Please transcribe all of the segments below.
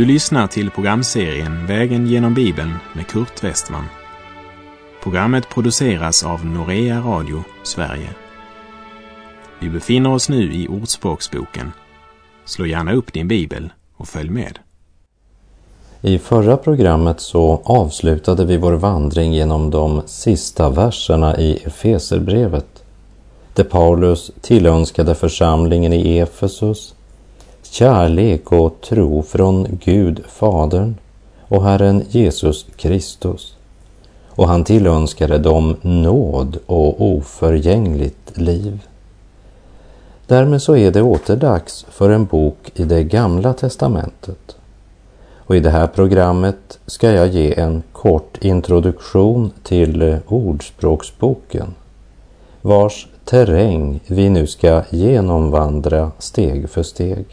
Du lyssnar till programserien Vägen genom Bibeln med Kurt Westman. Programmet produceras av Norea Radio Sverige. Vi befinner oss nu i Ordspråksboken. Slå gärna upp din bibel och följ med. I förra programmet så avslutade vi vår vandring genom de sista verserna i Efeserbrevet där Paulus tillönskade församlingen i Efesus kärlek och tro från Gud Fadern och Herren Jesus Kristus. Och han tillönskade dem nåd och oförgängligt liv. Därmed så är det åter dags för en bok i det gamla testamentet. Och i det här programmet ska jag ge en kort introduktion till Ordspråksboken vars terräng vi nu ska genomvandra steg för steg.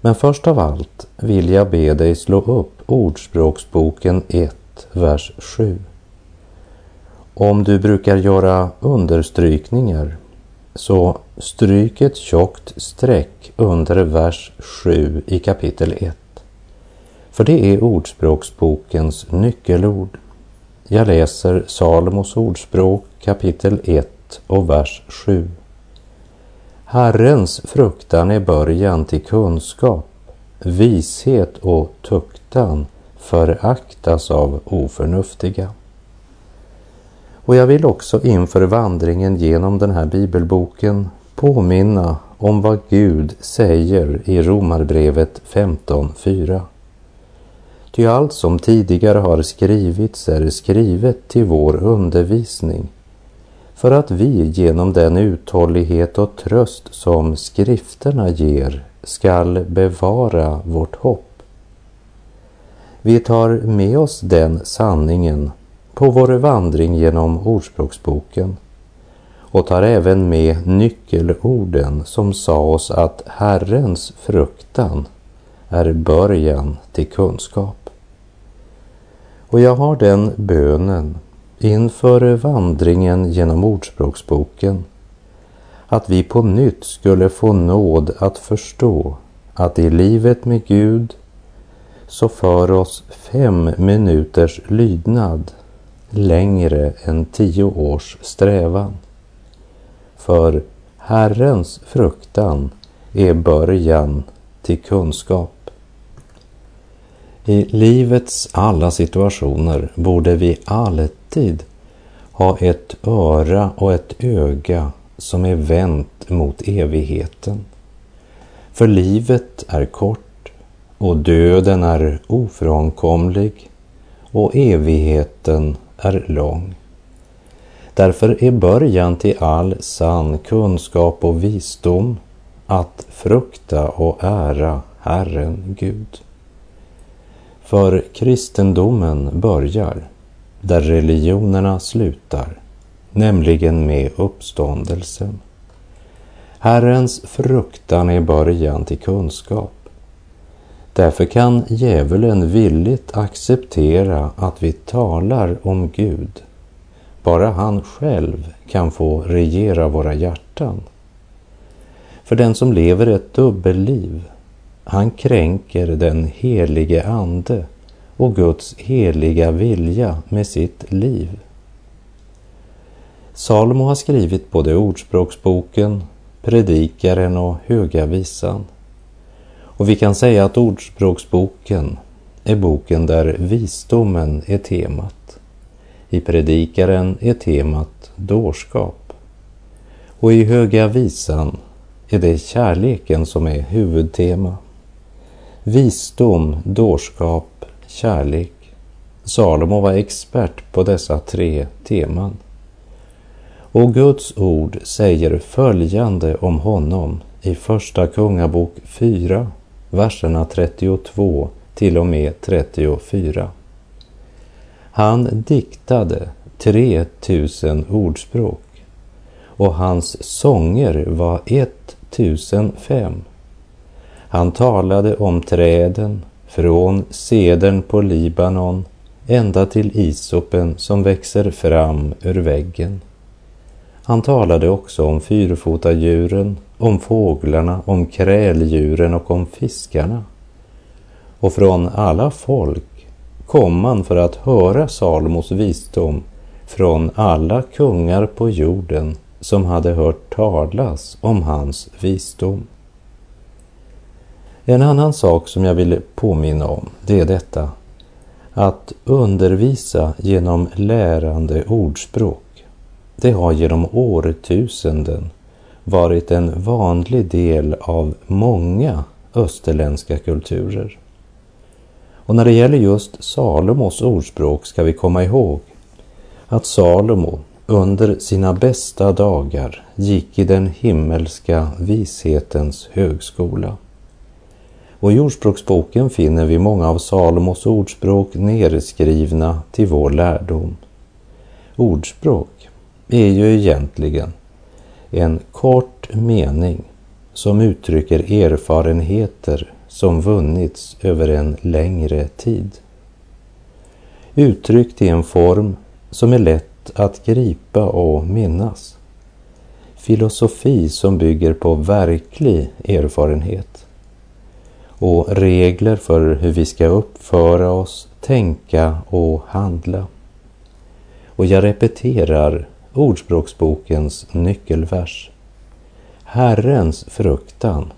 Men först av allt vill jag be dig slå upp Ordspråksboken 1, vers 7. Om du brukar göra understrykningar så stryk ett tjockt streck under vers 7 i kapitel 1. För det är Ordspråksbokens nyckelord. Jag läser Salomos ordspråk kapitel 1 och vers 7. Herrens fruktan är början till kunskap. Vishet och tuktan föraktas av oförnuftiga. Och jag vill också inför vandringen genom den här bibelboken påminna om vad Gud säger i Romarbrevet 15.4. Ty allt som tidigare har skrivits är skrivet till vår undervisning för att vi genom den uthållighet och tröst som skrifterna ger skall bevara vårt hopp. Vi tar med oss den sanningen på vår vandring genom Ordspråksboken och tar även med nyckelorden som sa oss att Herrens fruktan är början till kunskap. Och jag har den bönen inför vandringen genom Ordspråksboken att vi på nytt skulle få nåd att förstå att i livet med Gud så för oss fem minuters lydnad längre än tio års strävan. För Herrens fruktan är början till kunskap. I livets alla situationer borde vi alltid ha ett öra och ett öga som är vänt mot evigheten. För livet är kort och döden är ofrånkomlig och evigheten är lång. Därför är början till all sann kunskap och visdom att frukta och ära Herren Gud. För kristendomen börjar där religionerna slutar, nämligen med uppståndelsen. Herrens fruktan är början till kunskap. Därför kan djävulen villigt acceptera att vi talar om Gud. Bara han själv kan få regera våra hjärtan. För den som lever ett dubbelliv han kränker den helige Ande och Guds heliga vilja med sitt liv. Salomo har skrivit både Ordspråksboken, Predikaren och Höga visan. Och vi kan säga att Ordspråksboken är boken där visdomen är temat. I Predikaren är temat dårskap. Och i Höga visan är det kärleken som är huvudtema. Visdom, dårskap, kärlek. Salomo var expert på dessa tre teman. Och Guds ord säger följande om honom i Första Kungabok 4, verserna 32 till och med 34. Han diktade 3000 ordspråk och hans sånger var 1005. Han talade om träden från sedern på Libanon ända till isopen som växer fram ur väggen. Han talade också om fyrfotadjuren, om fåglarna, om kräldjuren och om fiskarna. och från alla folk kom man för att höra Salomos visdom från alla kungar på jorden som hade hört talas om hans visdom. En annan sak som jag vill påminna om, det är detta att undervisa genom lärande ordspråk. Det har genom årtusenden varit en vanlig del av många österländska kulturer. Och när det gäller just Salomos ordspråk ska vi komma ihåg att Salomo under sina bästa dagar gick i den himmelska vishetens högskola. Och i Ordspråksboken finner vi många av Salomos ordspråk nerskrivna till vår lärdom. Ordspråk är ju egentligen en kort mening som uttrycker erfarenheter som vunnits över en längre tid. Uttryckt i en form som är lätt att gripa och minnas. Filosofi som bygger på verklig erfarenhet och regler för hur vi ska uppföra oss, tänka och handla. Och jag repeterar Ordspråksbokens nyckelvers. Herrens fruktan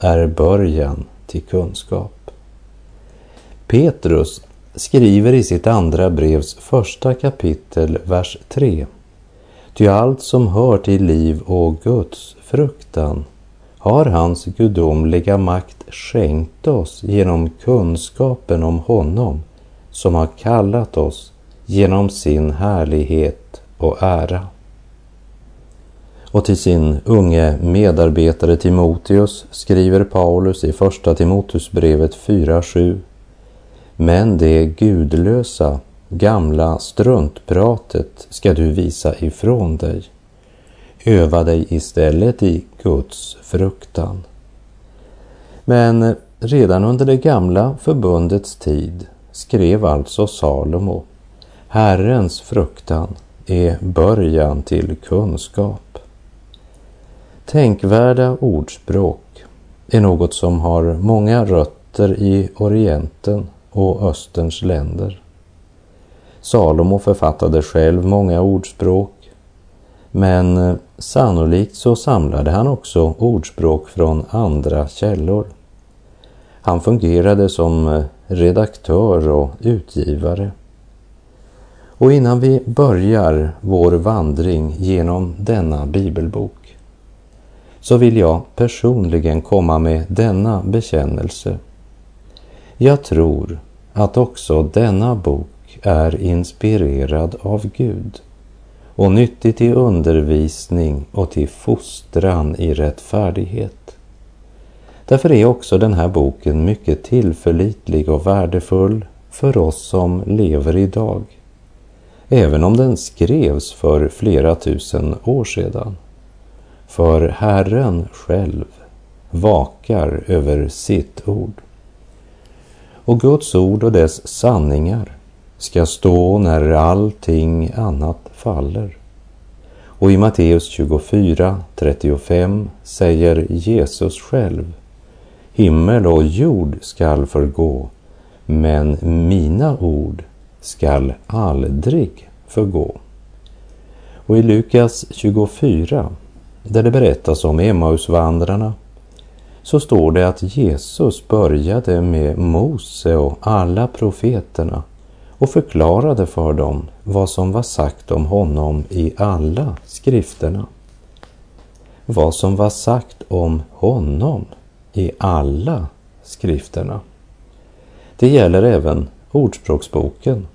är början till kunskap. Petrus skriver i sitt andra brevs första kapitel, vers 3. Ty allt som hör till liv och Guds fruktan har hans gudomliga makt skänkt oss genom kunskapen om honom som har kallat oss genom sin härlighet och ära. Och till sin unge medarbetare Timoteus skriver Paulus i första Timoteusbrevet 4.7 Men det gudlösa, gamla struntpratet ska du visa ifrån dig. Öva dig istället i Guds fruktan. Men redan under det gamla förbundets tid skrev alltså Salomo Herrens fruktan är början till kunskap. Tänkvärda ordspråk är något som har många rötter i Orienten och Österns länder. Salomo författade själv många ordspråk men eh, sannolikt så samlade han också ordspråk från andra källor. Han fungerade som eh, redaktör och utgivare. Och innan vi börjar vår vandring genom denna bibelbok så vill jag personligen komma med denna bekännelse. Jag tror att också denna bok är inspirerad av Gud och nyttig till undervisning och till fostran i rättfärdighet. Därför är också den här boken mycket tillförlitlig och värdefull för oss som lever idag även om den skrevs för flera tusen år sedan. För Herren själv vakar över sitt ord. Och Guds ord och dess sanningar ska stå när allting annat faller. Och i Matteus 24, 35 säger Jesus själv Himmel och jord skall förgå, men mina ord skall aldrig förgå. Och i Lukas 24, där det berättas om Emmausvandrarna, så står det att Jesus började med Mose och alla profeterna och förklarade för dem vad som var sagt om honom i alla skrifterna. Vad som var sagt om honom i alla skrifterna. Det gäller även Ordspråksboken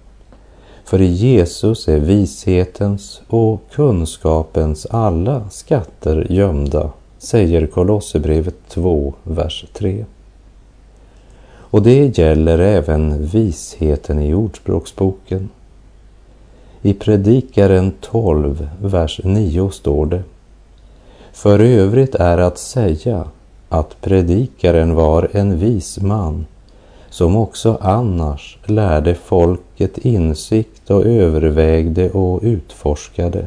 för i Jesus är vishetens och kunskapens alla skatter gömda, säger Kolosserbrevet 2, vers 3. Och det gäller även visheten i Ordspråksboken. I Predikaren 12, vers 9 står det För övrigt är att säga att predikaren var en vis man som också annars lärde folket insikt och övervägde och utforskade.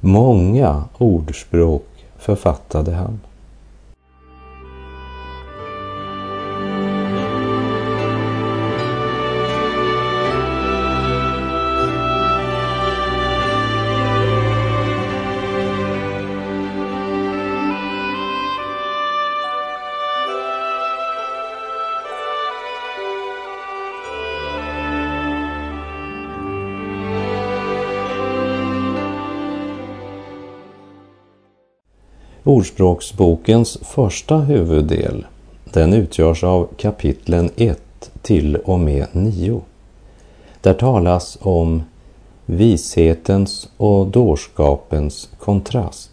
Många ordspråk författade han. Ordspråksbokens första huvuddel, den utgörs av kapitlen 1 till och med 9. Där talas om vishetens och dårskapens kontrast.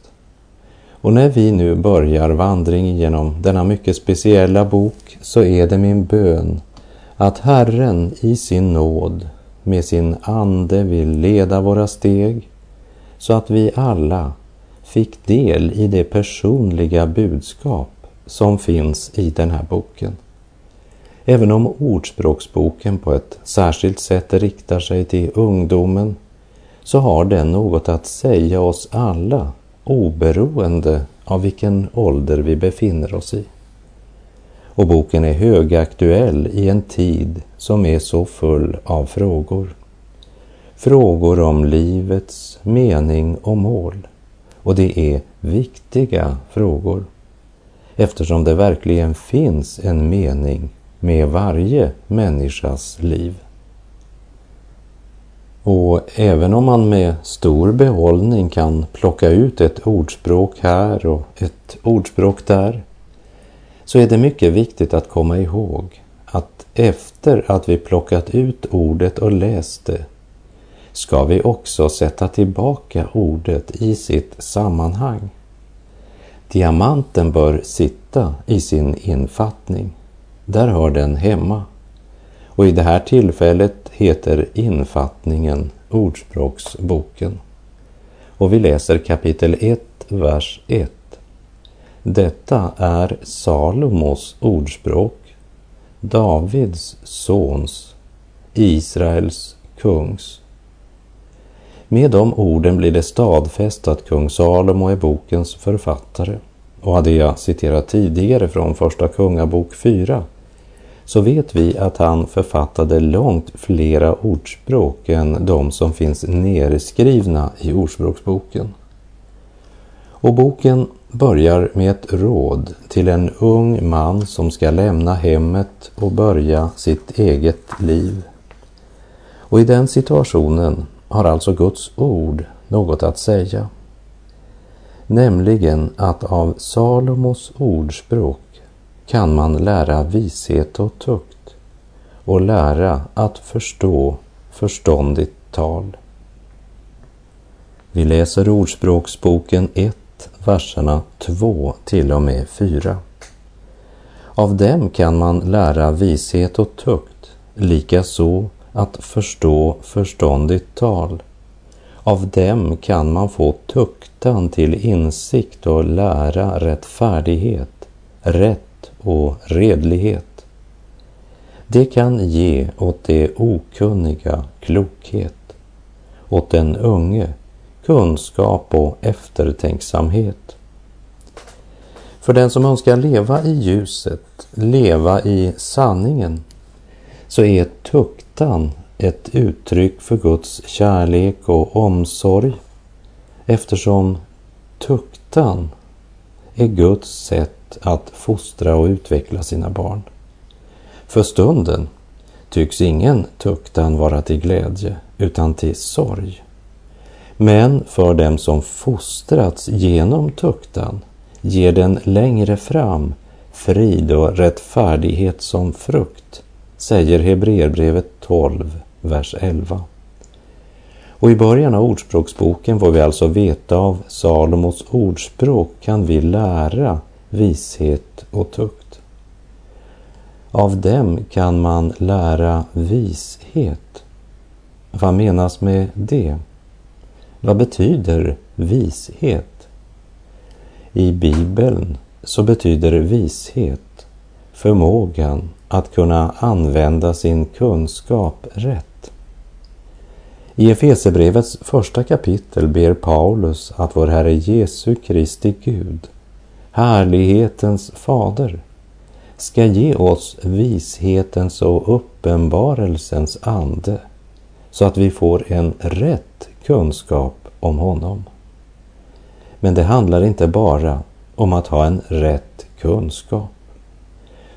Och när vi nu börjar vandring genom denna mycket speciella bok så är det min bön att Herren i sin nåd med sin ande vill leda våra steg så att vi alla fick del i det personliga budskap som finns i den här boken. Även om Ordspråksboken på ett särskilt sätt riktar sig till ungdomen så har den något att säga oss alla oberoende av vilken ålder vi befinner oss i. Och boken är högaktuell i en tid som är så full av frågor. Frågor om livets mening och mål. Och det är viktiga frågor eftersom det verkligen finns en mening med varje människas liv. Och även om man med stor behållning kan plocka ut ett ordspråk här och ett ordspråk där, så är det mycket viktigt att komma ihåg att efter att vi plockat ut ordet och läst det, ska vi också sätta tillbaka ordet i sitt sammanhang. Diamanten bör sitta i sin infattning. Där hör den hemma. Och i det här tillfället heter infattningen Ordspråksboken. Och vi läser kapitel 1, vers 1. Detta är Salomos ordspråk, Davids sons, Israels kungs. Med de orden blir det stadfäst att kung Salomo är bokens författare. Och hade jag citerat tidigare från Första Kungabok 4 så vet vi att han författade långt flera ordspråk än de som finns nedskrivna i Ordspråksboken. Och boken börjar med ett råd till en ung man som ska lämna hemmet och börja sitt eget liv. Och i den situationen har alltså Guds ord något att säga. Nämligen att av Salomos ordspråk kan man lära vishet och tukt och lära att förstå förståndigt tal. Vi läser Ordspråksboken 1, verserna 2 till och med 4. Av dem kan man lära vishet och tukt, likaså att förstå förståndigt tal. Av dem kan man få tuktan till insikt och lära rättfärdighet, rätt och redlighet. Det kan ge åt det okunniga klokhet, åt den unge kunskap och eftertänksamhet. För den som önskar leva i ljuset, leva i sanningen, så är längtan ett uttryck för Guds kärlek och omsorg eftersom tuktan är Guds sätt att fostra och utveckla sina barn. För stunden tycks ingen tuktan vara till glädje utan till sorg. Men för dem som fostrats genom tuktan ger den längre fram frid och rättfärdighet som frukt, säger Hebreerbrevet 12, vers 11. Och i början av Ordspråksboken får vi alltså veta av Salomos ordspråk kan vi lära vishet och tukt. Av dem kan man lära vishet. Vad menas med det? Vad betyder vishet? I Bibeln så betyder vishet förmågan att kunna använda sin kunskap rätt. I Efesebrevets första kapitel ber Paulus att vår Herre Jesu Kristi Gud härlighetens fader, ska ge oss vishetens och uppenbarelsens ande så att vi får en rätt kunskap om honom. Men det handlar inte bara om att ha en rätt kunskap.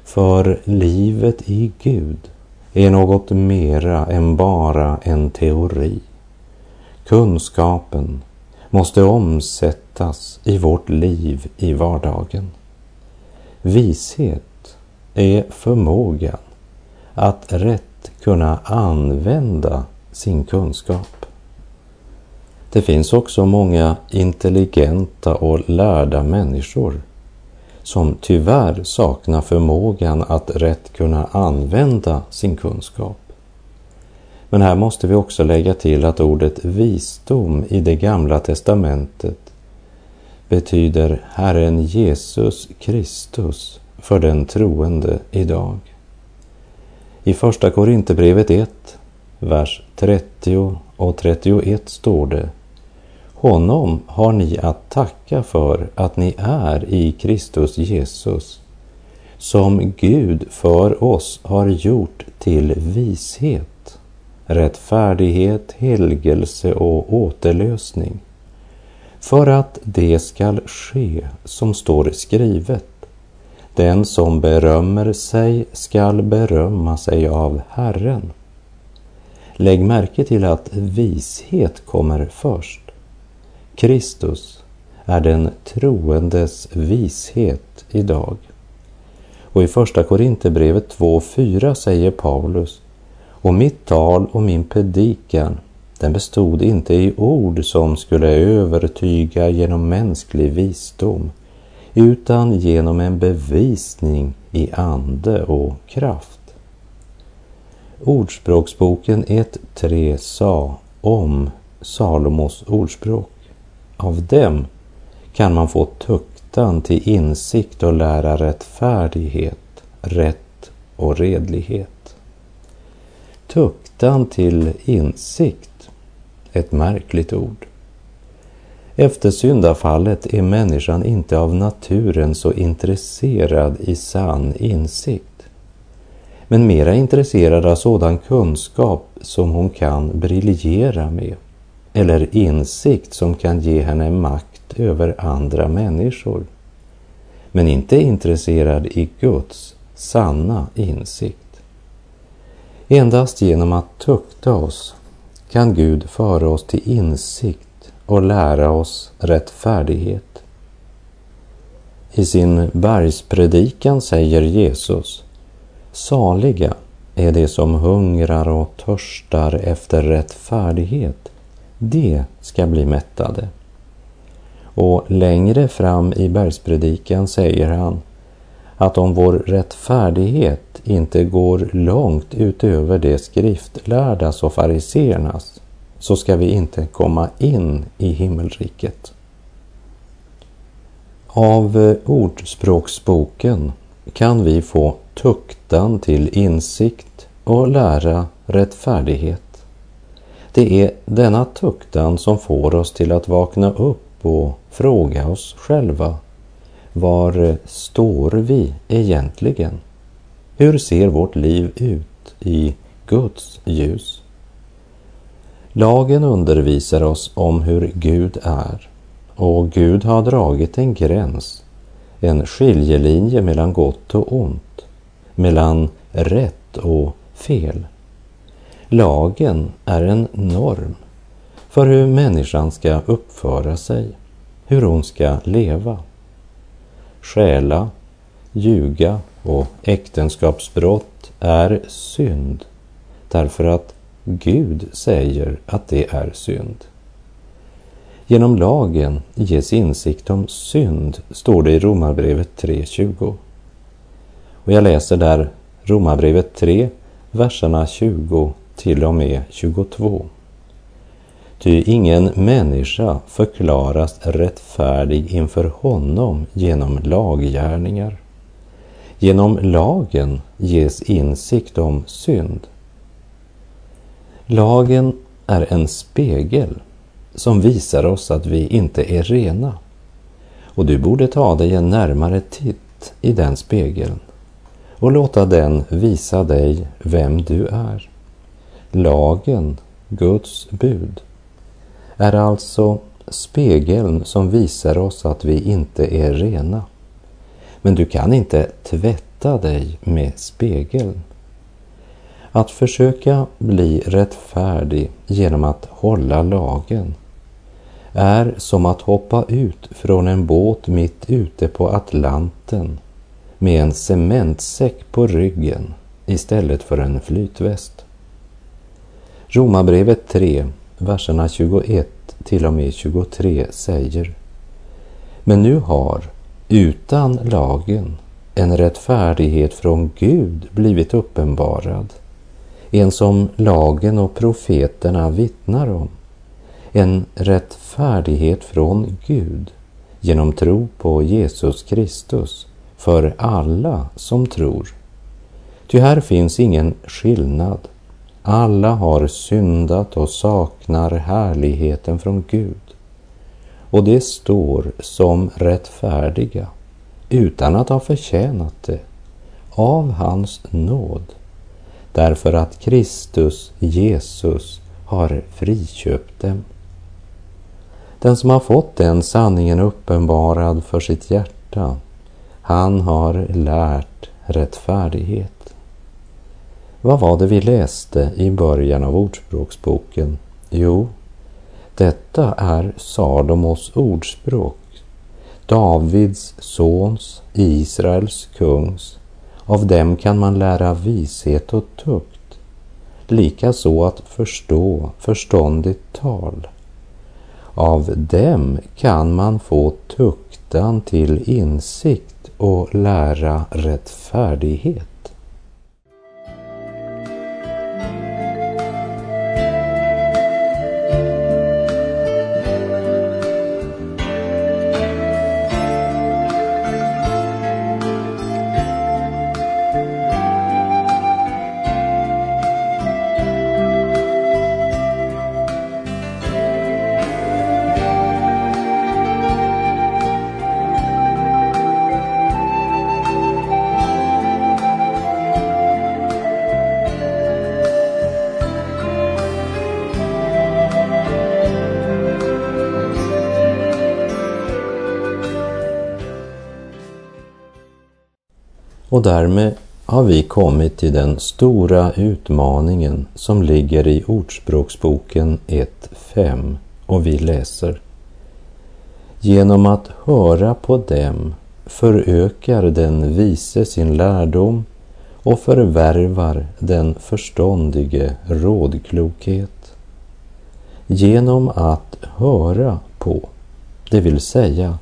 För livet i Gud är något mera än bara en teori. Kunskapen måste omsättas i vårt liv i vardagen. Vishet är förmågan att rätt kunna använda sin kunskap. Det finns också många intelligenta och lärda människor som tyvärr saknar förmågan att rätt kunna använda sin kunskap. Men här måste vi också lägga till att ordet visdom i det gamla testamentet betyder Herren Jesus Kristus för den troende idag. I Första Korinthierbrevet 1, vers 30 och 31 står det honom har ni att tacka för att ni är i Kristus Jesus, som Gud för oss har gjort till vishet, rättfärdighet, helgelse och återlösning, för att det skall ske som står skrivet. Den som berömmer sig skall berömma sig av Herren. Lägg märke till att vishet kommer först. Kristus är den troendes vishet idag. Och i Första Korinthierbrevet 2.4 säger Paulus och mitt tal och min predikan den bestod inte i ord som skulle övertyga genom mänsklig visdom utan genom en bevisning i ande och kraft. Ordspråksboken 1.3 sa om Salomos ordspråk. Av dem kan man få tuktan till insikt och lära rättfärdighet, rätt och redlighet. Tuktan till insikt, ett märkligt ord. Efter syndafallet är människan inte av naturen så intresserad i sann insikt, men mera intresserad av sådan kunskap som hon kan briljera med, eller insikt som kan ge henne makt över andra människor, men inte intresserad i Guds sanna insikt. Endast genom att tukta oss kan Gud föra oss till insikt och lära oss rättfärdighet. I sin bergspredikan säger Jesus Saliga är de som hungrar och törstar efter rättfärdighet. De ska bli mättade. Och längre fram i bergspredikan säger han att om vår rättfärdighet inte går långt utöver det skriftlärdas och fariseernas så ska vi inte komma in i himmelriket. Av Ordspråksboken kan vi få tuktan till insikt och lära rättfärdighet. Det är denna tuktan som får oss till att vakna upp och fråga oss själva var står vi egentligen? Hur ser vårt liv ut i Guds ljus? Lagen undervisar oss om hur Gud är och Gud har dragit en gräns, en skiljelinje mellan gott och ont, mellan rätt och fel. Lagen är en norm för hur människan ska uppföra sig, hur hon ska leva. Stjäla, ljuga och äktenskapsbrott är synd därför att Gud säger att det är synd. Genom lagen ges insikt om synd, står det i Romarbrevet 3.20. Och jag läser där Romarbrevet 3, verserna 20 till och med 22. Ty ingen människa förklaras rättfärdig inför honom genom laggärningar. Genom lagen ges insikt om synd. Lagen är en spegel som visar oss att vi inte är rena. Och du borde ta dig en närmare titt i den spegeln och låta den visa dig vem du är. Lagen, Guds bud, är alltså spegeln som visar oss att vi inte är rena. Men du kan inte tvätta dig med spegeln. Att försöka bli rättfärdig genom att hålla lagen är som att hoppa ut från en båt mitt ute på Atlanten med en cementsäck på ryggen istället för en flytväst. Romarbrevet 3, verserna 21 till och med 23 säger Men nu har, utan lagen, en rättfärdighet från Gud blivit uppenbarad, en som lagen och profeterna vittnar om, en rättfärdighet från Gud genom tro på Jesus Kristus för alla som tror. Ty här finns ingen skillnad. Alla har syndat och saknar härligheten från Gud. Och det står som rättfärdiga utan att ha förtjänat det av hans nåd därför att Kristus Jesus har friköpt dem. Den som har fått den sanningen uppenbarad för sitt hjärta, han har lärt rättfärdighet. Vad var det vi läste i början av Ordspråksboken? Jo, detta är Salomos ordspråk, Davids sons, Israels kungs. Av dem kan man lära vishet och tukt, likaså att förstå förståndigt tal. Av dem kan man få tuktan till insikt och lära rättfärdighet. Och därmed har vi kommit till den stora utmaningen som ligger i Ordspråksboken 1.5 och vi läser. Genom att höra på dem förökar den vise sin lärdom och förvärvar den förståndige rådklokhet. Genom att höra på, det vill säga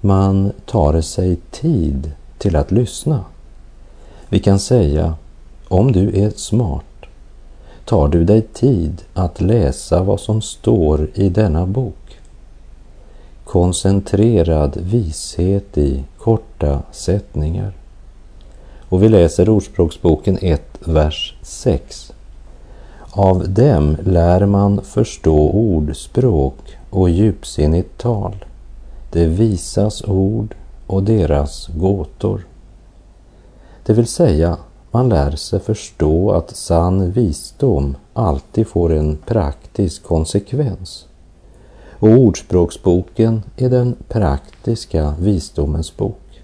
man tar sig tid till att lyssna. Vi kan säga, om du är smart, tar du dig tid att läsa vad som står i denna bok. Koncentrerad vishet i korta sättningar. Och vi läser Ordspråksboken 1, vers 6. Av dem lär man förstå ordspråk och djupsinnigt tal. Det visas ord och deras gåtor. Det vill säga, man lär sig förstå att sann visdom alltid får en praktisk konsekvens. Och Ordspråksboken är den praktiska visdomens bok.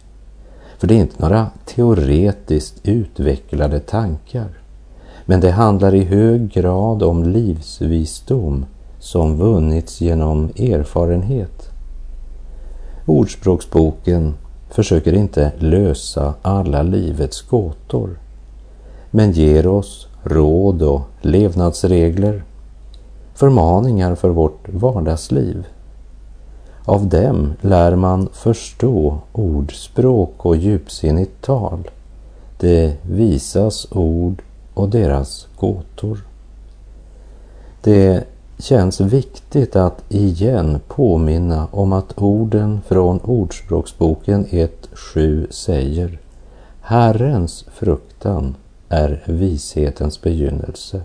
För det är inte några teoretiskt utvecklade tankar, men det handlar i hög grad om livsvisdom som vunnits genom erfarenhet. Ordspråksboken försöker inte lösa alla livets gåtor, men ger oss råd och levnadsregler, förmaningar för vårt vardagsliv. Av dem lär man förstå ordspråk och djupsinnigt tal. Det visas ord och deras gåtor. Det känns viktigt att igen påminna om att orden från Ordspråksboken 1.7 säger Herrens fruktan är vishetens begynnelse.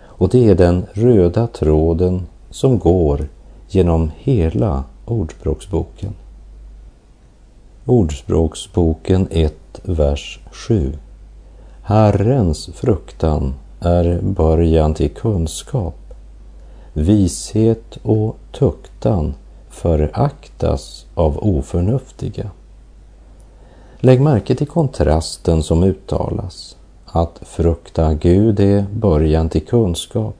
Och det är den röda tråden som går genom hela Ordspråksboken. Ordspråksboken 1, vers 7. Herrens fruktan är början till kunskap Vishet och tuktan föraktas av oförnuftiga. Lägg märke till kontrasten som uttalas. Att frukta Gud är början till kunskap,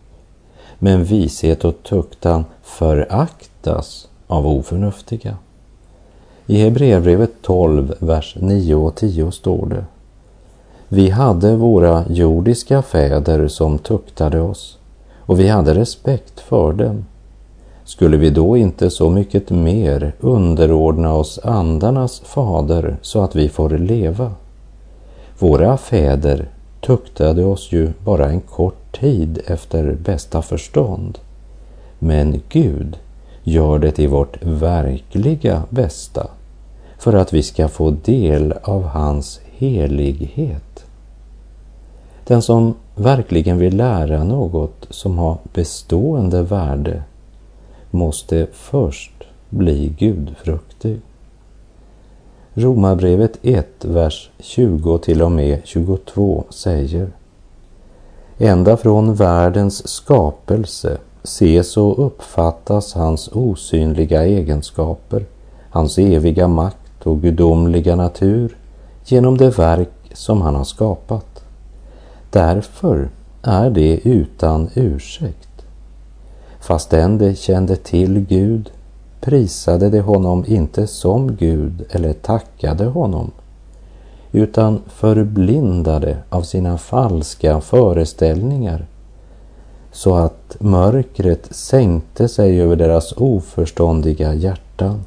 men vishet och tuktan föraktas av oförnuftiga. I Hebreerbrevet 12, vers 9 och 10 står det. Vi hade våra jordiska fäder som tuktade oss och vi hade respekt för dem. Skulle vi då inte så mycket mer underordna oss andarnas fader så att vi får leva? Våra fäder tuktade oss ju bara en kort tid efter bästa förstånd. Men Gud gör det till vårt verkliga bästa för att vi ska få del av hans helighet. Den som verkligen vill lära något som har bestående värde måste först bli gudfruktig. Romarbrevet 1, vers 20 till och med 22 säger Ända från världens skapelse ses och uppfattas hans osynliga egenskaper, hans eviga makt och gudomliga natur genom det verk som han har skapat. Därför är det utan ursäkt. Fastän de kände till Gud prisade de honom inte som Gud eller tackade honom, utan förblindade av sina falska föreställningar så att mörkret sänkte sig över deras oförståndiga hjärtan.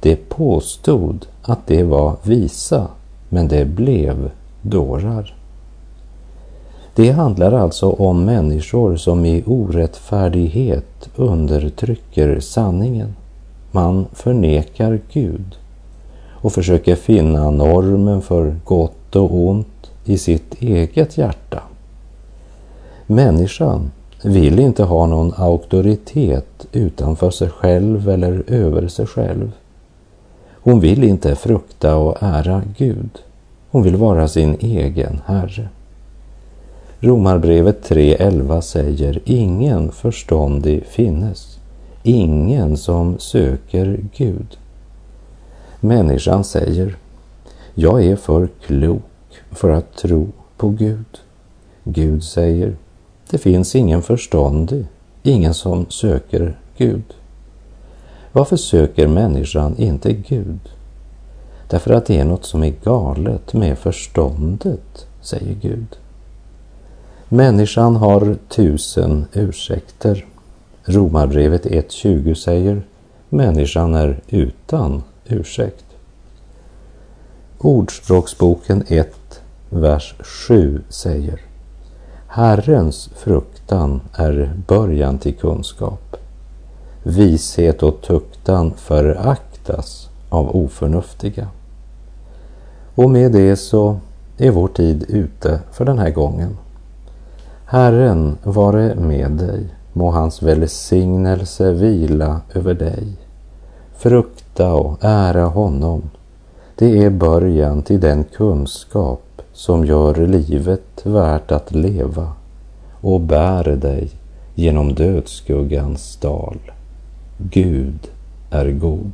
De påstod att de var visa, men det blev dårar. Det handlar alltså om människor som i orättfärdighet undertrycker sanningen. Man förnekar Gud och försöker finna normen för gott och ont i sitt eget hjärta. Människan vill inte ha någon auktoritet utanför sig själv eller över sig själv. Hon vill inte frukta och ära Gud. Hon vill vara sin egen herre. Romarbrevet 3.11 säger ingen förståndig finnes, ingen som söker Gud. Människan säger, jag är för klok för att tro på Gud. Gud säger, det finns ingen förståndig, ingen som söker Gud. Varför söker människan inte Gud? Därför att det är något som är galet med förståndet, säger Gud. Människan har tusen ursäkter. Romarbrevet 1.20 säger människan är utan ursäkt. Ordspråksboken 1, vers 7 säger Herrens fruktan är början till kunskap. Vishet och tuktan föraktas av oförnuftiga. Och med det så är vår tid ute för den här gången. Herren vare med dig, må hans välsignelse vila över dig. Frukta och ära honom. Det är början till den kunskap som gör livet värt att leva och bär dig genom dödsskuggans dal. Gud är god.